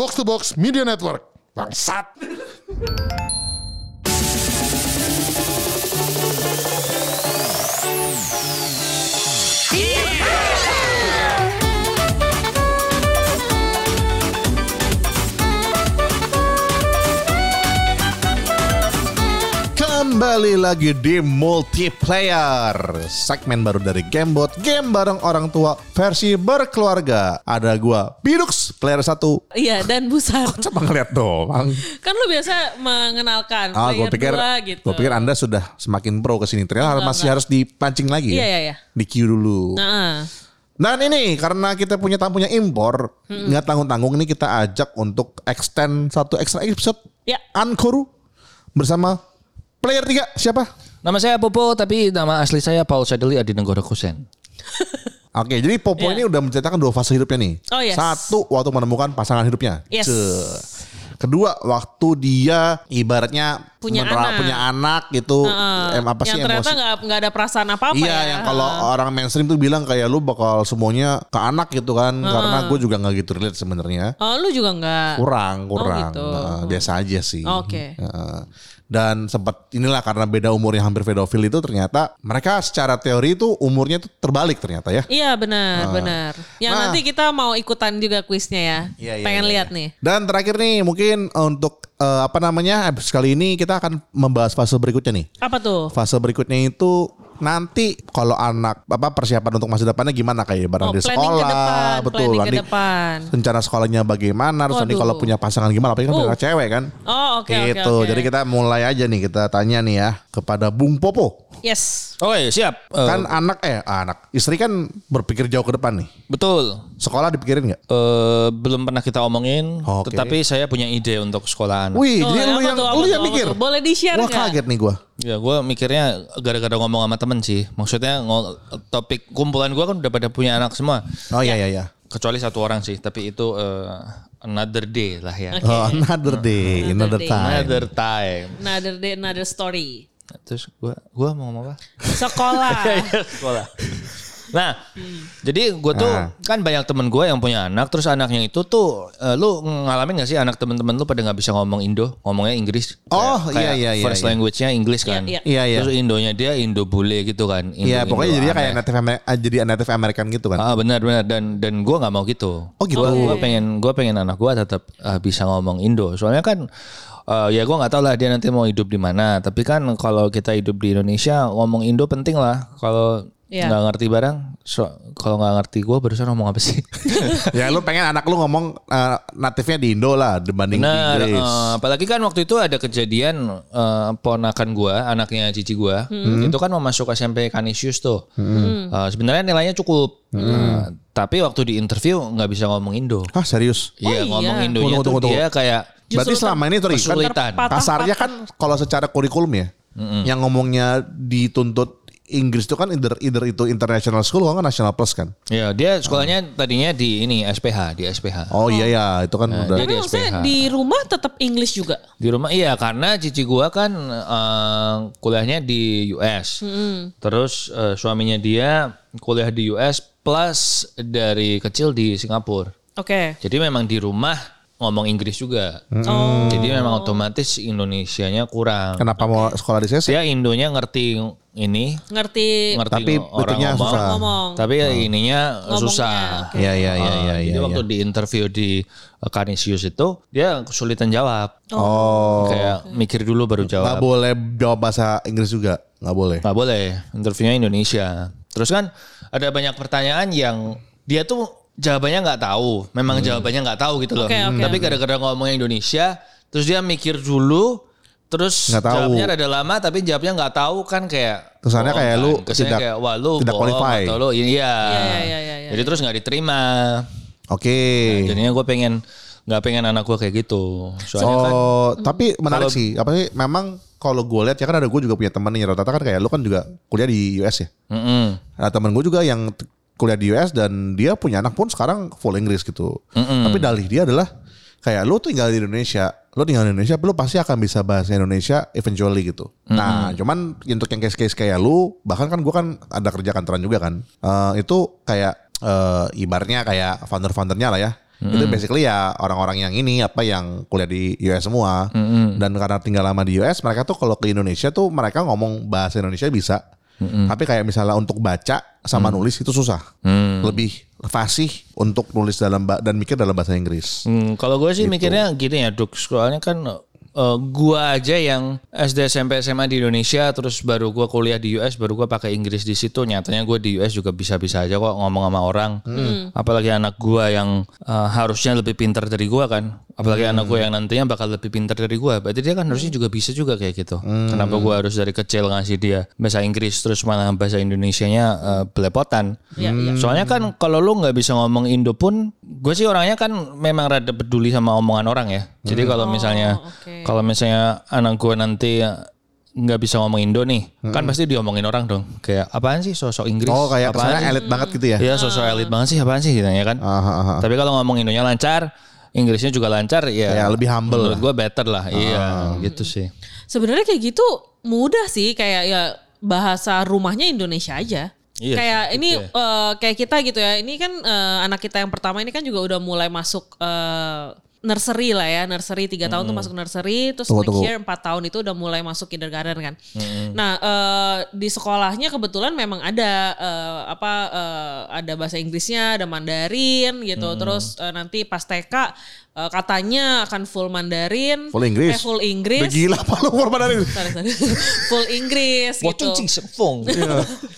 Box to Box Media Network. Bangsat. Kembali lagi di multiplayer Segmen baru dari Gamebot Game bareng orang tua versi berkeluarga Ada gua Bidux player 1 Iya dan busar. Coba ngeliat doang Kan lu biasa mengenalkan Ah, player pikir, dua gitu. gue pikir anda sudah semakin pro ke sini. Ternyata Enggak, masih harus dipancing lagi Iya ya. iya iya. Di queue dulu. Nah, Dan ini karena kita punya tamunya impor, nggak tanggung-tanggung ini kita ajak untuk extend satu extra episode ya Ankoru bersama player 3 siapa? Nama saya Popo tapi nama asli saya Paul Sadeli Adi Nenggoro Kusen. Oke, jadi Popo Iya. ini udah menceritakan dua fase hidupnya nih. Oh, yes. Satu waktu menemukan pasangan hidupnya. Yes. Ce. Kedua waktu dia ibaratnya Punya anak. punya anak gitu. Heeh. em apa sih yang ternyata nggak nggak ada perasaan apa apa Iya, ya. yang kalau orang mainstream tuh bilang kayak lu bakal semuanya ke anak gitu kan, karena gue juga nggak gitu relate sebenarnya. Oh lu juga nggak. Kurang, kurang, gitu. Nah, biasa aja sih. Oke. Heeh. Dan sempat inilah karena beda umur yang hampir pedofil itu ternyata mereka secara teori itu umurnya tuh terbalik ternyata ya. Iya benar benar. Yang Nah. nanti kita mau ikutan juga kuisnya ya. Iya, iya, Pengen iya, lihat iya. nih. Dan terakhir nih mungkin untuk eh, apa namanya episode kali ini kita akan membahas fase berikutnya nih. Apa tuh? Fase berikutnya itu nanti kalau anak apa persiapan untuk masa depannya gimana kayak barang Oh, di sekolah ke depan, betul nanti depan. rencana sekolahnya bagaimana terus nanti kalau punya pasangan gimana apalagi kan Uh. punya cewek kan Oh oke oke gitu oke. jadi kita mulai aja nih kita tanya nih ya kepada Bung Popo Yes. Oke siap. Eh, kan anak eh anak istri kan berpikir jauh ke depan nih betul. sekolah dipikirin nggak Eh, belum pernah kita omongin, Oke. tetapi saya punya ide untuk sekolahan. Wih Oh, jadi lu yang tuh, lu yang mikir? Boleh di-share Wah nggak? kaget nih gua Ya gue mikirnya gara-gara ngomong sama temen sih. Maksudnya topik kumpulan gue kan udah pada punya anak semua. oh iya iya iya Kecuali satu orang sih, tapi itu eh, another day lah ya. Oh, another day, another Another day. time. Another time. Another day, another story. Terus gue gua mau ngomong apa? Sekolah. sekolah. Nah, jadi gue tuh Nah. kan banyak temen gue yang punya anak, terus anaknya itu tuh, eh, lu ngalamin gak sih anak temen-temen lu pada nggak bisa ngomong Indo, ngomongnya Inggris? Oh, Kayak- iya, kayak iya, iya, First iya. language-nya Inggris kan. Iya, iya. Iya, Terus Indonya dia Indo bule gitu kan. Indo, Iya pokoknya Indo jadinya kayak native Amer- ah, jadi native American gitu kan. Ah benar-benar dan dan gue nggak mau gitu. Oh, gitu. Gue gua pengen gue pengen anak gue tetap ah, bisa ngomong Indo. Soalnya kan eh, ya gue nggak tahu lah dia nanti mau hidup di mana. Tapi kan kalau kita hidup di Indonesia ngomong Indo penting lah. Kalau Iya. nggak ngerti barang, so, kalau nggak ngerti gue barusan ngomong apa sih? ya lu pengen anak lu ngomong uh, native-nya di Indo lah dibanding di Benar. Inggris. eh, apalagi kan waktu itu ada kejadian eh, ponakan gue, anaknya cici gue, Hmm. itu kan mau masuk SMP Canisius tuh. Eh, sebenarnya nilainya cukup, Hmm. Eh, tapi waktu di interview nggak bisa ngomong Indo. Hah serius? Iya iya. ngomong Indonya Tunggu, tunggu, tuh tunggu. dia kayak Berarti selama ini tuh Ri, kan kesulitan. kasarnya kan kalau secara kurikulum ya, yang ngomongnya dituntut Inggris itu kan either, either itu international school nggak national plus kan. Ya dia sekolahnya tadinya di ini SPH di SPH. Oh iya ya itu kan udah. dia Tapi di maksudnya SPH. di rumah tetap English juga. Di rumah iya karena cici gua kan eh, kuliahnya di US. Terus eh, suaminya dia kuliah di US plus dari kecil di Singapura. Oke. Jadi memang di rumah ngomong Inggris juga. Oh. Jadi memang otomatis Indonesianya kurang. Kenapa mau sekolah di sini? Dia Indonya ngerti ini, Ngerti ngerti Tapi orang ngomong. susah. ngomong. Tapi ya ininya Ngomongnya, susah. oke. Iya iya iya Ah, iya. jadi iya, waktu iya. di interview di uh, Canisius itu dia kesulitan jawab. Oh. Kayak mikir dulu baru jawab. boleh jawab bahasa Inggris juga, nggak boleh. Nggak boleh. Interviewnya Indonesia. Terus kan ada banyak pertanyaan yang dia tuh jawabannya nggak tahu. Memang jawabannya nggak tahu gitu loh. Oke, oke. Tapi gara-gara ngomongnya Indonesia, terus dia mikir dulu. Terus Nggak tahu. jawabnya rada lama tapi jawabnya nggak tahu kan kayak Kesannya kayak kan. lu Kesannya tidak- kayak wah lu tidak bohong qualify. atau lu iya. Iya, iya, iya, iya, Jadi terus nggak diterima. Oke. Jadinya gue pengen nggak pengen anak gue kayak gitu. Soalnya kan Oh, tapi menarik kalau- sih. Apa sih? Memang kalau gue lihat ya kan ada gue juga punya temen nih rata-rata kan kayak lu kan juga kuliah di US ya. Mm-mm. Ada temen gue juga yang kuliah di US dan dia punya anak pun sekarang full Inggris gitu. Tapi dalih dia adalah kayak lu tinggal di Indonesia, lu tinggal di Indonesia, lu pasti akan bisa bahasa Indonesia eventually gitu. Nah, cuman untuk yang case-case kayak lu, bahkan kan gue kan ada kerja kantoran juga kan, Eh, itu kayak eh, ibarnya kayak founder-foundernya lah ya. Itu basically ya orang-orang yang ini apa yang kuliah di US semua. Dan karena tinggal lama di US, mereka tuh kalau ke Indonesia tuh mereka ngomong bahasa Indonesia bisa. Tapi kayak misalnya untuk baca sama nulis itu susah. Lebih fasih untuk nulis dalam dan mikir dalam bahasa Inggris. Hmm, kalau gue sih mikirnya gini ya, Duk. Soalnya kan eh, gua aja yang SD, SMP, SMA di Indonesia, terus baru gua kuliah di US, baru gua pakai Inggris di situ. Nyatanya gue di US juga bisa-bisa aja kok ngomong sama orang. Apalagi anak gua yang eh, harusnya lebih pintar dari gua kan. Apalagi anak gue yang nantinya bakal lebih pintar dari gua. Berarti dia kan harusnya juga bisa juga kayak gitu. Kenapa gua harus dari kecil ngasih dia bahasa Inggris terus malah bahasa Indonesianya eh, belepotan. Iya, iya. Soalnya kan kalau lu nggak bisa ngomong Indo pun, gue sih orangnya kan memang rada peduli sama omongan orang ya. Jadi kalau misalnya oke. Kalau misalnya anak gue nanti nggak bisa ngomong Indo nih, kan pasti diomongin orang dong. Kayak apaan sih sosok Inggris? Oh kayak apaan elit banget gitu ya. Iya sosok elit banget sih apaan sih gitu ya kan. Ah, ah, ah. Tapi kalau ngomong Indonya lancar, Inggrisnya juga lancar ya. Ya, lebih humble Menurut gue better lah. Iya, gitu sih. Sebenarnya kayak gitu mudah sih kayak ya bahasa rumahnya Indonesia aja. Iya kayak sih, ini gitu eh, kayak kita gitu ya. Ini kan eh, anak kita yang pertama ini kan juga udah mulai masuk eh, nursery lah ya, nursery tiga tahun tuh masuk nursery, terus Tunggu, next tunggu. year empat tahun itu udah mulai masuk kindergarten kan. Nah eh, di sekolahnya kebetulan memang ada eh, apa eh, ada bahasa Inggrisnya, ada Mandarin gitu, terus eh, nanti pas TK eh, katanya akan full Mandarin, Full Inggris? eh, full Udah Inggris, gila apa lu Sorry, sorry. full Inggris gitu.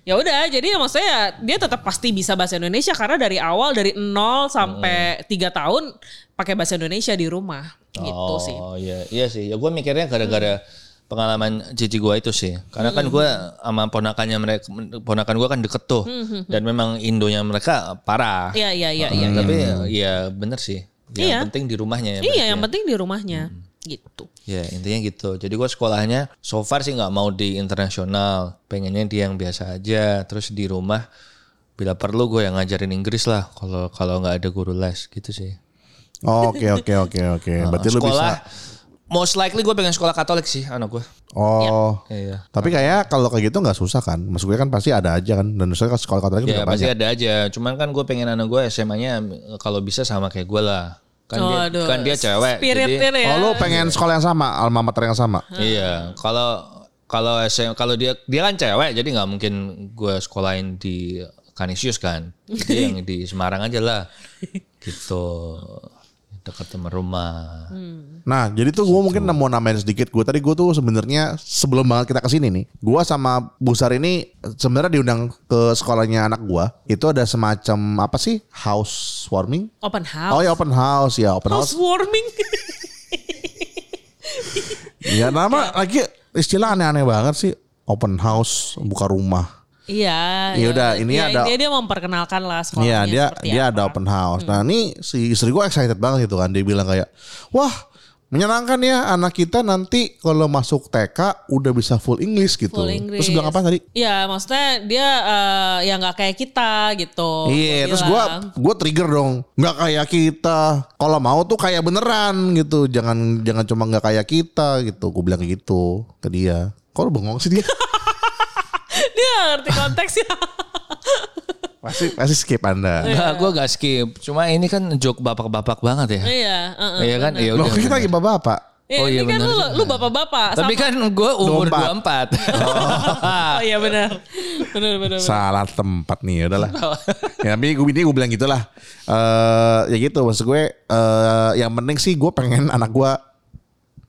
Ya udah, jadi ya maksudnya dia tetap pasti bisa bahasa Indonesia karena dari awal dari 0 sampai 3 tahun pakai bahasa Indonesia di rumah gitu sih. Oh iya, iya sih. Ya gue mikirnya gara-gara pengalaman cici gue itu sih. Karena kan gue sama ponakannya mereka, ponakan gue kan deket tuh. Dan memang Indonya mereka parah. Iya, iya, iya, iya. Tapi ya bener sih. Yang Iya. penting di rumahnya ya. Iya, berarti yang ya. penting di rumahnya gitu. Ya intinya gitu. Jadi gue sekolahnya so far sih nggak mau di internasional. Pengennya di yang biasa aja. Terus di rumah bila perlu gue yang ngajarin Inggris lah. Kalau kalau nggak ada guru les gitu sih. Oke oke oke oke. Berarti lu bisa. most likely gue pengen sekolah Katolik sih anak gue. Oh. Iya. Tapi kayak kalau kayak gitu nggak susah kan? Maksud gue kan pasti ada aja kan. Dan misalnya sekolah katolik Ya juga pasti banyak. ada aja. Cuman kan gue pengen anak gue SMA-nya kalau bisa sama kayak gue lah. Kan dia, Waduh, kan dia cewek. Spirit jadi, ya. Oh lu pengen sekolah yang sama, alma mater yang sama. Iya. Kalau kalau SM, kalau dia dia kan cewek jadi nggak mungkin gue sekolahin di Kanisius kan. Jadi yang di Semarang aja lah. Gitu. Dekat sama rumah. Nah, jadi tuh gue mungkin mau nambahin sedikit. Gue tadi gue tuh sebenarnya sebelum banget kita ke sini nih, gue sama Busar ini sebenarnya diundang ke sekolahnya anak gue. Itu ada semacam apa sih housewarming? Open house. Oh ya open house ya open house. Housewarming. Ya nama lagi istilah aneh-aneh banget sih. Open house buka rumah. Iya. Ya udah, ini ya, ada- Dia, dia memperkenalkan lah sekolahnya Iya dia dia apa. ada open house. Nah ini si istri gue excited banget gitu kan. Dia bilang kayak, wah menyenangkan ya anak kita nanti kalau masuk TK udah bisa full English gitu. Full Inggris. Terus bilang apa tadi? Iya, maksudnya dia eh, ya nggak kayak kita gitu. Iya, terus gue gue trigger dong, nggak kayak kita. Kalau mau tuh kayak beneran gitu, jangan jangan cuma nggak kayak kita gitu. Gue bilang gitu ke dia. Kok lu bengong sih dia? dia ngerti konteksnya. pasti pasti skip anda. Enggak, gue gak skip. Cuma ini kan joke bapak-bapak banget ya. iya, heeh. Iya kan? Iya Lo udah. kita lagi bapak-bapak. Iya, Oh iya, ini kan lu, lu bapak-bapak. Tapi sama- kan gue umur 24. 24. oh iya benar. Benar benar. benar. Salah tempat nih, ya udahlah. ya tapi gue ini gue bilang gitulah. Eh ya gitu maksud gue eh yang penting sih gue pengen anak gue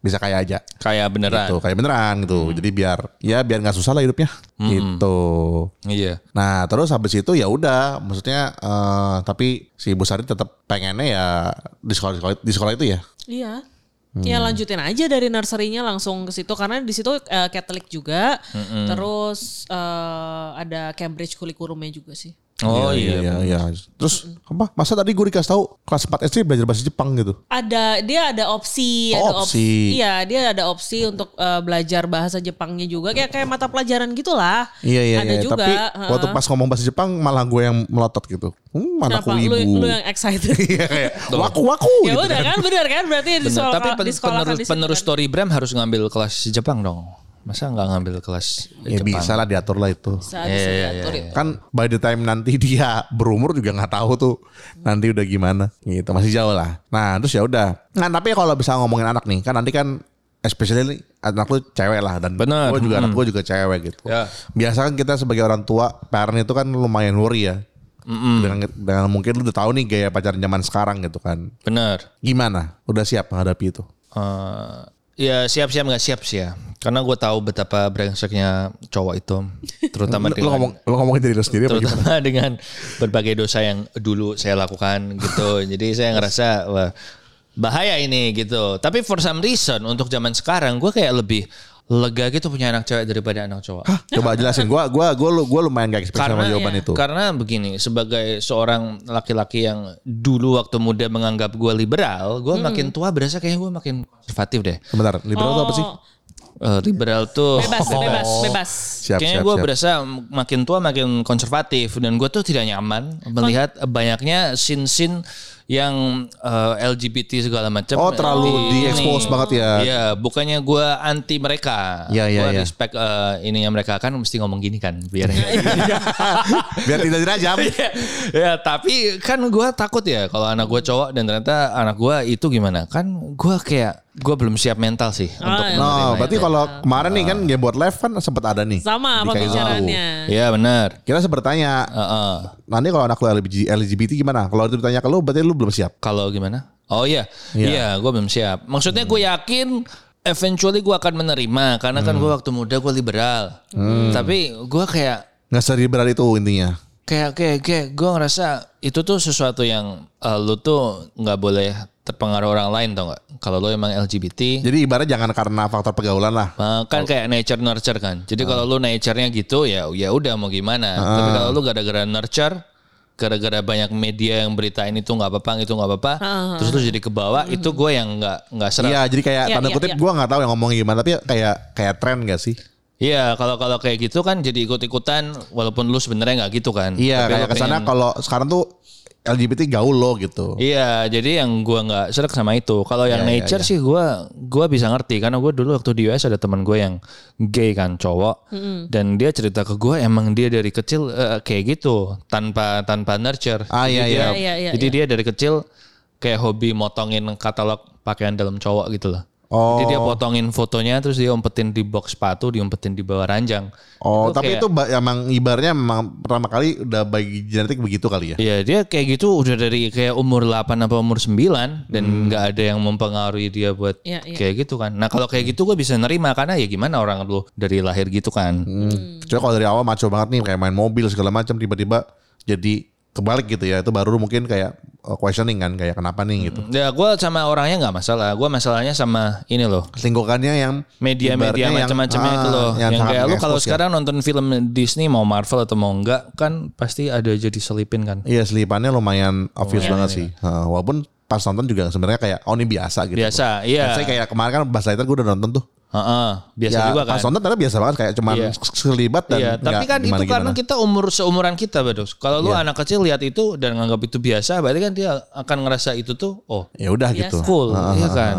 bisa kaya aja. Kayak beneran. Gitu, kayak beneran gitu. Jadi biar ya biar nggak susah lah hidupnya. Gitu. Iya. Nah terus habis itu ya udah, maksudnya eh tapi si Bu Sari tetap pengennya ya di sekolah di sekolah, di sekolah itu ya. Iya. Ya lanjutin aja dari nursery-nya langsung ke situ karena di situ eh, Catholic juga. Terus eh, ada Cambridge kurikulumnya juga sih. Oh iya. iya, iya. Terus apa? Masa tadi gue dikasih tahu kelas 4 SD belajar bahasa Jepang gitu? Ada dia ada opsi, Oh, ada op- opsi. Iya, dia ada opsi untuk eh, belajar bahasa Jepangnya juga kayak kayak mata pelajaran gitulah. Iya iya Ada iya. juga. Tapi heeh. waktu pas ngomong bahasa Jepang malah gue yang melotot gitu. Hmm, Kenapa? Lu, ibu. lu yang excited. Iya kayak waku waku ya gitu udah kan. kan benar kan berarti di sekolah Tapi di sekolah penerus, situ penerus kan. Story Bram harus ngambil kelas Jepang dong. Masa nggak ngambil kelas Ya Jepang? bisa lah diatur lah itu. Bisa, Iya, bisa iya, diatur itu. Kan by the time nanti dia berumur juga nggak tahu tuh nanti udah gimana gitu masih jauh lah. Nah terus ya udah. Nah tapi kalau bisa ngomongin anak nih kan nanti kan especially nih, anak lu cewek lah dan Bener, gue juga mm. anak gue juga cewek gitu. Ya. Biasa kan kita sebagai orang tua parent itu kan lumayan worry ya. Dengan, dengan mungkin lu udah tahu nih gaya pacaran zaman sekarang gitu kan. Bener. Gimana? Udah siap menghadapi itu? Eh, ya siap-siap nggak siap sih ya. Karena gue tahu betapa brengseknya cowok itu, terutama dengan ngomong lu ngomongin diri lu sendiri terutama dengan berbagai dosa yang dulu saya lakukan gitu. Jadi saya ngerasa wah bahaya ini gitu. Tapi for some reason untuk zaman sekarang gue kayak lebih lega gitu punya anak cewek daripada anak cowok. Hah, coba jelasin. Gua gua gua lu- gua lumayan gak expect sama Karena- jawaban iya. itu. Karena begini, sebagai seorang laki-laki yang dulu waktu muda menganggap gue liberal, gue makin tua berasa kayaknya gue makin konservatif deh. Sebentar, liberal itu apa sih? Oh, Eh, liberal tuh Bebas, bebas, bebas. Siap, Kayaknya gue berasa makin tua makin konservatif dan gue tuh tidak nyaman melihat banyaknya sin-sin yang eh, LGBT segala macam. Oh, terlalu di- di-expose ini. banget ya. Iya, bukannya gue anti mereka. Iya, iya, Gue iya. respect eh, ininya mereka kan mesti ngomong gini kan biar Biar tidak dirajam. ya tapi kan gue takut ya kalau anak gue cowok dan ternyata anak gue itu gimana kan gue kayak gue belum siap mental sih untuk iya. Nah, menerima berarti itu. kalau kemarin nih kan game buat live kan sempat ada nih. Sama Kaizo. pembicaraannya. Iya benar Kita sempat tanya, Heeh. nanti kalau anak lu LGBT, gimana? Kalau itu ditanya ke lu, berarti lu belum siap. Kalau gimana? Oh iya, Iya. iya, gue belum siap. Maksudnya gue yakin eventually gue akan menerima karena kan gue waktu muda gue liberal. Tapi gue kayak Nggak seriberal itu intinya. kayak kayak kayak gue ngerasa itu tuh sesuatu yang eh, lu tuh nggak boleh terpengaruh orang lain tau nggak? Kalau lu emang LGBT, Jadi ibarat jangan karena faktor pergaulan lah. eh, kan kayak nature nurture kan. Jadi kalau lu nature-nya gitu ya ya udah mau gimana. Tapi kalau lu gara-gara nurture gara-gara banyak media yang beritain itu nggak apa-apa itu nggak apa-apa terus lu jadi ke bawah itu gue yang nggak nggak serap Iya, jadi kayak Iya, tanda iya, kutip iya. gua nggak tahu yang ngomongnya gimana, tapi kayak kayak tren gak sih? Iya, kalau kalau kayak gitu kan jadi ikut-ikutan walaupun lu sebenarnya nggak gitu kan. Iya, Tapi kayak ke sana pengen- kalau sekarang tuh LGBT gaul lo gitu. Iya, jadi yang gua nggak serak sama itu. Kalau yang Iya, iya, nature iya. sih gua gua bisa ngerti karena gua dulu waktu di US ada teman gue yang gay kan cowok dan dia cerita ke gua emang dia dari kecil eh, kayak gitu tanpa tanpa nurture. Ah, Jadi iya, dia- iya. Iya, iya, Jadi dia dari kecil kayak hobi motongin katalog pakaian dalam cowok gitu loh. Oh. Jadi dia potongin fotonya terus dia umpetin di box sepatu, diumpetin di bawah ranjang. Oh, Itu tapi kayak- itu ba- emang ibarnya memang pertama kali udah bagi genetik begitu kali ya. Iya dia kayak gitu udah dari kayak umur 8 apa umur 9 dan nggak ada yang mempengaruhi dia buat Iya, iya. kayak gitu kan. Nah kalau kayak gitu gue bisa nerima karena ya gimana orang lu dari lahir gitu kan. Hmm. Kecuali kalau dari awal maco banget nih kayak main mobil segala macam tiba-tiba jadi kebalik gitu ya. Itu baru mungkin kayak uh, questioning kan kayak kenapa nih gitu. Ya gue sama orangnya nggak masalah. Gue masalahnya sama ini loh. Selingkuhannya yang Media-media yang- macam-macamnya itu ah, loh. Yang, sangat kayak lu kalau ya. sekarang nonton film Disney mau Marvel atau mau enggak kan pasti ada aja diselipin kan. Iya selipannya lumayan obvious Iya, banget sih. Heeh, walaupun pas nonton juga sebenarnya kayak oh ini biasa gitu. Biasa, iya. Saya kayak kemarin kan Buzz Lightyear gue udah nonton tuh. Heeh, biasa ya, juga kan. Pas nonton ternyata biasa banget kayak cuman Iya. selibat dan Iya, tapi kan itu karena kita umur seumuran kita, Bados. Kalau lu Iya. anak kecil lihat itu dan nganggap itu biasa, berarti kan dia akan ngerasa itu tuh, oh, ya udah gitu. cool, Ah, iya kan.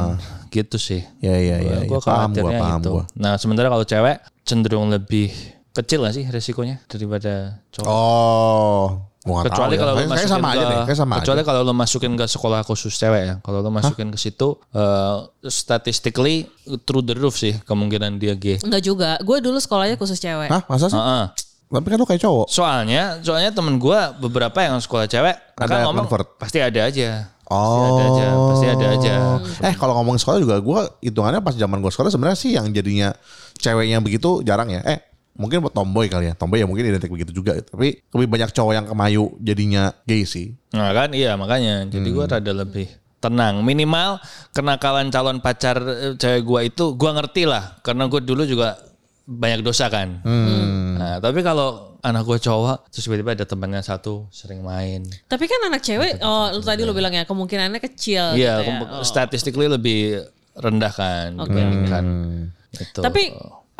Gitu sih. Ya ya ya. Gue ya. Paham gua, paham gitu. gua. Nah, sementara kalau cewek cenderung lebih kecil gak sih resikonya daripada cowok? Oh, gua kecuali tahu ya. kalau lu Kayak- kayak masukin sama ke, aja deh, kayak sama kecuali aja. kalau lu masukin ke sekolah khusus cewek ya. Kalau lu masukin ke situ, eh, statistically through the roof sih kemungkinan dia gay. Enggak juga. Gue dulu sekolahnya khusus cewek. Hah, masa sih? Heeh. Tapi kan lu kayak cowok. Soalnya, soalnya temen gue beberapa yang sekolah cewek, Ada akan ngomong convert. pasti ada aja. Oh. Pasti ada aja, pasti ada aja. Eh kalau ngomong sekolah juga gue hitungannya pas zaman gue sekolah sebenarnya sih yang jadinya ceweknya begitu jarang ya. Eh mungkin buat tomboy kali ya. Tomboy ya mungkin identik begitu juga. Tapi lebih banyak cowok yang kemayu jadinya gay sih. Nah kan iya makanya, jadi gue Hmm. rada lebih tenang. Minimal kenakalan calon pacar eh, cewek gue itu gue ngerti lah, karena gue dulu juga banyak dosa kan. Hmm. Nah tapi kalau anak gue cowok, terus tiba-tiba ada temannya satu sering main. Tapi kan anak cewek, oh lu tadi lu bilang ya kemungkinannya kecil Iya, gitu ya. kom- statistically lebih rendah kan Oke, dibandingkan Hmm. itu. Tapi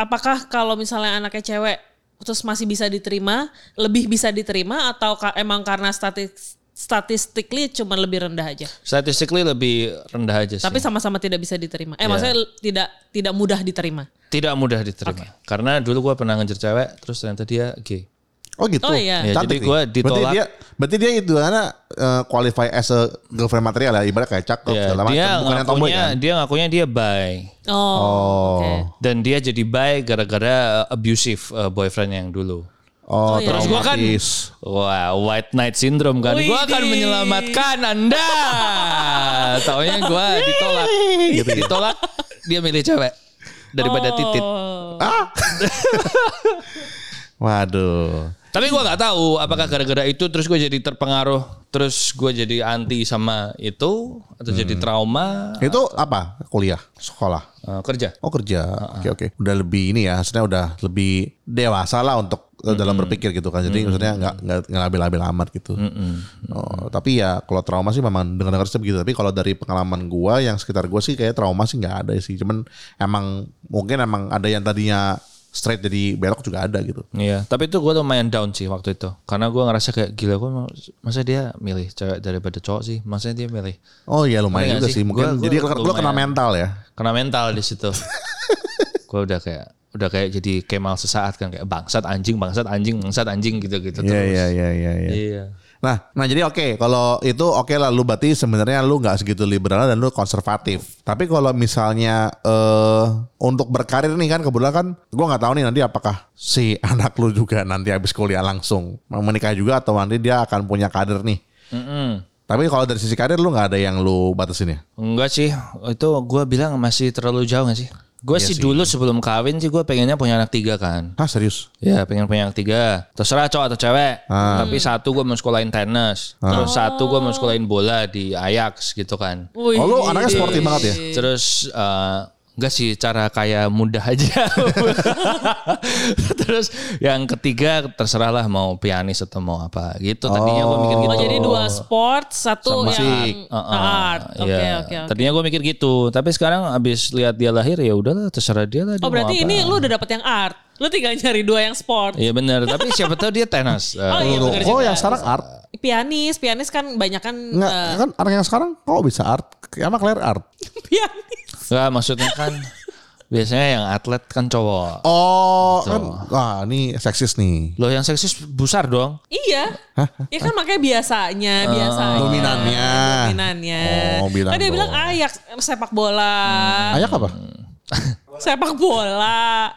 apakah kalau misalnya anaknya cewek terus masih bisa diterima, lebih bisa diterima atau ka- emang karena statis statistically cuma lebih rendah aja. Statistically lebih rendah aja sih. Tapi sama-sama tidak bisa diterima. Eh maksudnya tidak tidak mudah diterima. tidak mudah diterima. Karena dulu gua pernah ngejar cewek terus ternyata dia gay. Oh gitu. Oh, iya. Ya, Cantik jadi gua nih. ditolak. Berarti dia, berarti dia itu karena eh, qualify as a girlfriend material ya, ibarat kayak cakep Ya, segala macam. dia Bukan yang tomboy kan. dia ngakunya dia bi. Oh. Oh. Oke. Dan dia jadi bi gara-gara uh, abusive uh, boyfriend yang dulu. Oh, iya. Terus gua kan. Wah, white knight syndrome kan. Gua akan menyelamatkan Anda. Taunya gua ditolak. Gitu, ditolak dia milih cewek daripada titit. Oh. Waduh. Tapi gua nggak tahu apakah gara-gara itu terus gue jadi terpengaruh, terus gue jadi anti sama itu atau jadi trauma Itu apa? Kuliah, sekolah. uh, kerja. Oh kerja. Oke oke. Udah lebih ini ya, maksudnya udah lebih dewasa lah untuk eh, dalam berpikir gitu kan. Jadi maksudnya nggak nggak nggak labil-labil amat gitu. Oh, tapi ya kalau trauma sih memang dengar-dengar sih begitu. Tapi kalau dari pengalaman gua yang sekitar gua sih kayak trauma sih nggak ada sih. Cuman emang mungkin emang ada yang tadinya straight jadi belok juga ada gitu. Iya, tapi itu gue lumayan down sih waktu itu. Karena gue ngerasa kayak gila gue masa dia milih cewek daripada cowok sih. Maksudnya dia milih Oh iya lumayan juga sih. Mungkin Gua- gua jadi lu lu kena mental ya. kena mental di situ. gue udah kayak udah kayak jadi Kemal sesaat kan kayak bangsat anjing, bangsat anjing, bangsat anjing gitu-gitu Iya terus. iya iya iya. iya. Iya. Nah, nah jadi oke kalau itu oke lah lu berarti sebenarnya lu nggak segitu liberal dan lu konservatif. Tapi kalau misalnya eh untuk berkarir nih kan kebetulan kan gua nggak tahu nih nanti apakah si anak lu juga nanti habis kuliah langsung mau menikah juga atau nanti dia akan punya kader nih. Mm-mm. Tapi kalau dari sisi karir lu nggak ada yang lu batasin ya? Enggak sih, itu gue bilang masih terlalu jauh gak sih? Gue Iya sih, dulu sebelum kawin sih gue pengennya punya anak tiga kan. Hah serius? Ya pengen punya anak tiga. Terserah cowok atau cewek. Ah. Tapi satu gue mau sekolahin tenis. Terus satu gue mau sekolahin bola di Ajax gitu kan. Wih. Oh lu anaknya sporty banget ya? Terus eh, enggak sih cara kayak mudah aja. Terus yang ketiga terserah lah mau pianis atau mau apa gitu. Tadinya gue mikir gitu. Oh jadi dua sport, satu Sama yang musik. Uh-uh, art. Oke iya. oke oke. Tadinya gue mikir gitu, tapi sekarang abis lihat dia lahir ya udahlah terserah dia lah. dia Oh mau berarti apa. ini lu udah dapet yang art. Lu tinggal nyari dua yang sport. Iya benar, tapi siapa tahu dia tenis. Eh, Oh iya bener oh yang sekarang art? Pianis, pianis kan banyak kan Nggak, eh, kan anak yang sekarang kok bisa art? Emang Claire art? pianis. Enggak, maksudnya kan biasanya yang atlet kan cowok. Oh, kan, wah ini seksis nih. Loh yang seksis besar dong. Iya. Ya kan makanya biasanya, biasanya. Dominannya. Dominannya. Oh, bilang kan dia dong. bilang ayak sepak bola. Ayak apa? Sepak bola.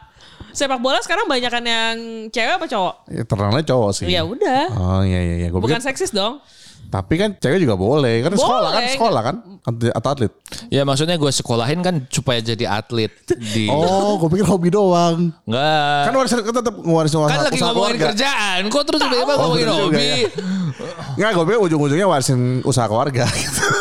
Sepak bola sekarang banyakan yang cewek apa cowok? Ya, terkenalnya cowok sih. Ya udah. Oh iya iya iya. Gua Bukan pikir- seksis dong. Tapi kan cewek juga boleh. Kan sekolah kan Boleh. sekolah kan Atlet- atau atlet. Ya maksudnya gue sekolahin kan supaya jadi atlet di. Oh, gue pikir hobi doang. Enggak. Kan warisan tetap usaha, Kan lagi usaha ngomongin keluarga. kerjaan, kok terus tiba-tiba Oh, ngomongin hobi? ya. Nggak, gue pikir ujung-ujungnya warisin usaha keluarga. gitu.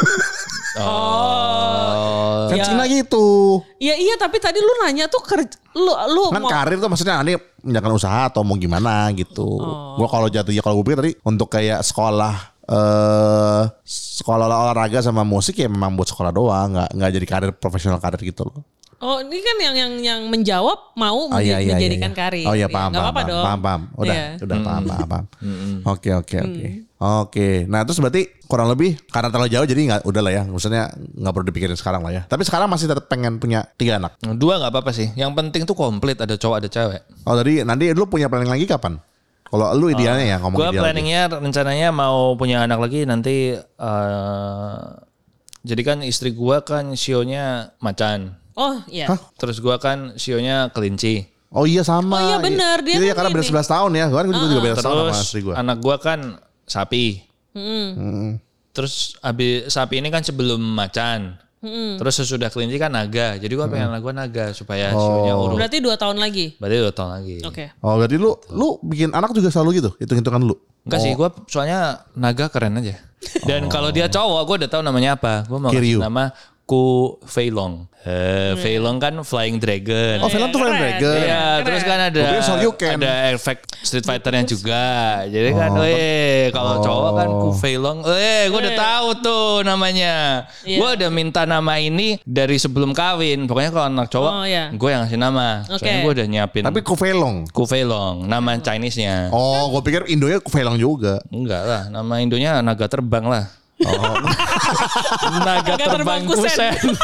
Oh, kan Ya. Cina gitu. Iya iya tapi tadi lu nanya tuh kerja lu lu Kan mau karir tuh maksudnya nanti menjalankan usaha atau mau gimana gitu. Gua kalau jatuhnya kalau gue pikir tadi untuk kayak sekolah eh sekolah olahraga sama musik ya memang buat sekolah doang, nggak nggak jadi karir profesional karir gitu loh. Oh ini kan yang yang yang menjawab mau Oh iya iya menjadikan iya. karir. Oh iya Ya, paham nggak paham, apa-apa paham, dong. paham paham. Udah Iya. udah paham paham paham. Oke oke oke. Oke. Nah terus berarti kurang lebih karena terlalu jauh jadi nggak udah lah ya. Maksudnya nggak perlu dipikirin sekarang lah ya. Tapi sekarang masih tetap pengen punya tiga anak. dua nggak apa-apa sih. Yang penting tuh komplit ada cowok ada cewek. Oh tadi nanti lu punya planning lagi kapan? Kalau lu idealnya ya ngomong Gue ideal. planningnya rencananya mau punya anak lagi nanti. eh jadi kan istri gue kan sionya macan. Oh iya. Hah? Terus gue kan sionya kelinci. Oh iya sama. Oh iya benar, dia Iya kan karena beda ini. 11 tahun ya. Gue kan juga beda setahun sama Terus istri gue. anak gue kan sapi. Mm-mm. Terus habis sapi ini kan sebelum macan. Terus sesudah kelinci kan naga. Jadi gue pengen anak gue naga supaya sionya urut. Berarti dua tahun lagi. Berarti dua tahun lagi. Oke. Oh berarti lu lu bikin anak juga selalu gitu? Hitung-hitungan lu? Enggak sih, gue soalnya naga keren aja. Dan kalau dia cowok, gue udah tahu namanya apa. Gue mau Kiryu. kasih nama Ku Fei Long. Eh, Fei Long kan Flying Dragon. Oh, film tuh Flying. Dragon. Iya, terus kan ada ada efek Street Fighternya juga. Jadi kan, eh kalau cowok kan Ku Fei Long, eh gue udah tahu tuh namanya. Iya. Gue udah minta nama ini dari sebelum kawin. Pokoknya kalau anak cowok, Oh, iya. gue yang ngasih nama. Oke. Soalnya gue udah nyiapin Tapi Kufelong. Ku Fei Long, nama Chinese-nya. Oh, gue pikir Indonya Kufelong juga. Enggak lah, nama Indonya naga terbang lah. Oh, Naga terbang kusen. kusen.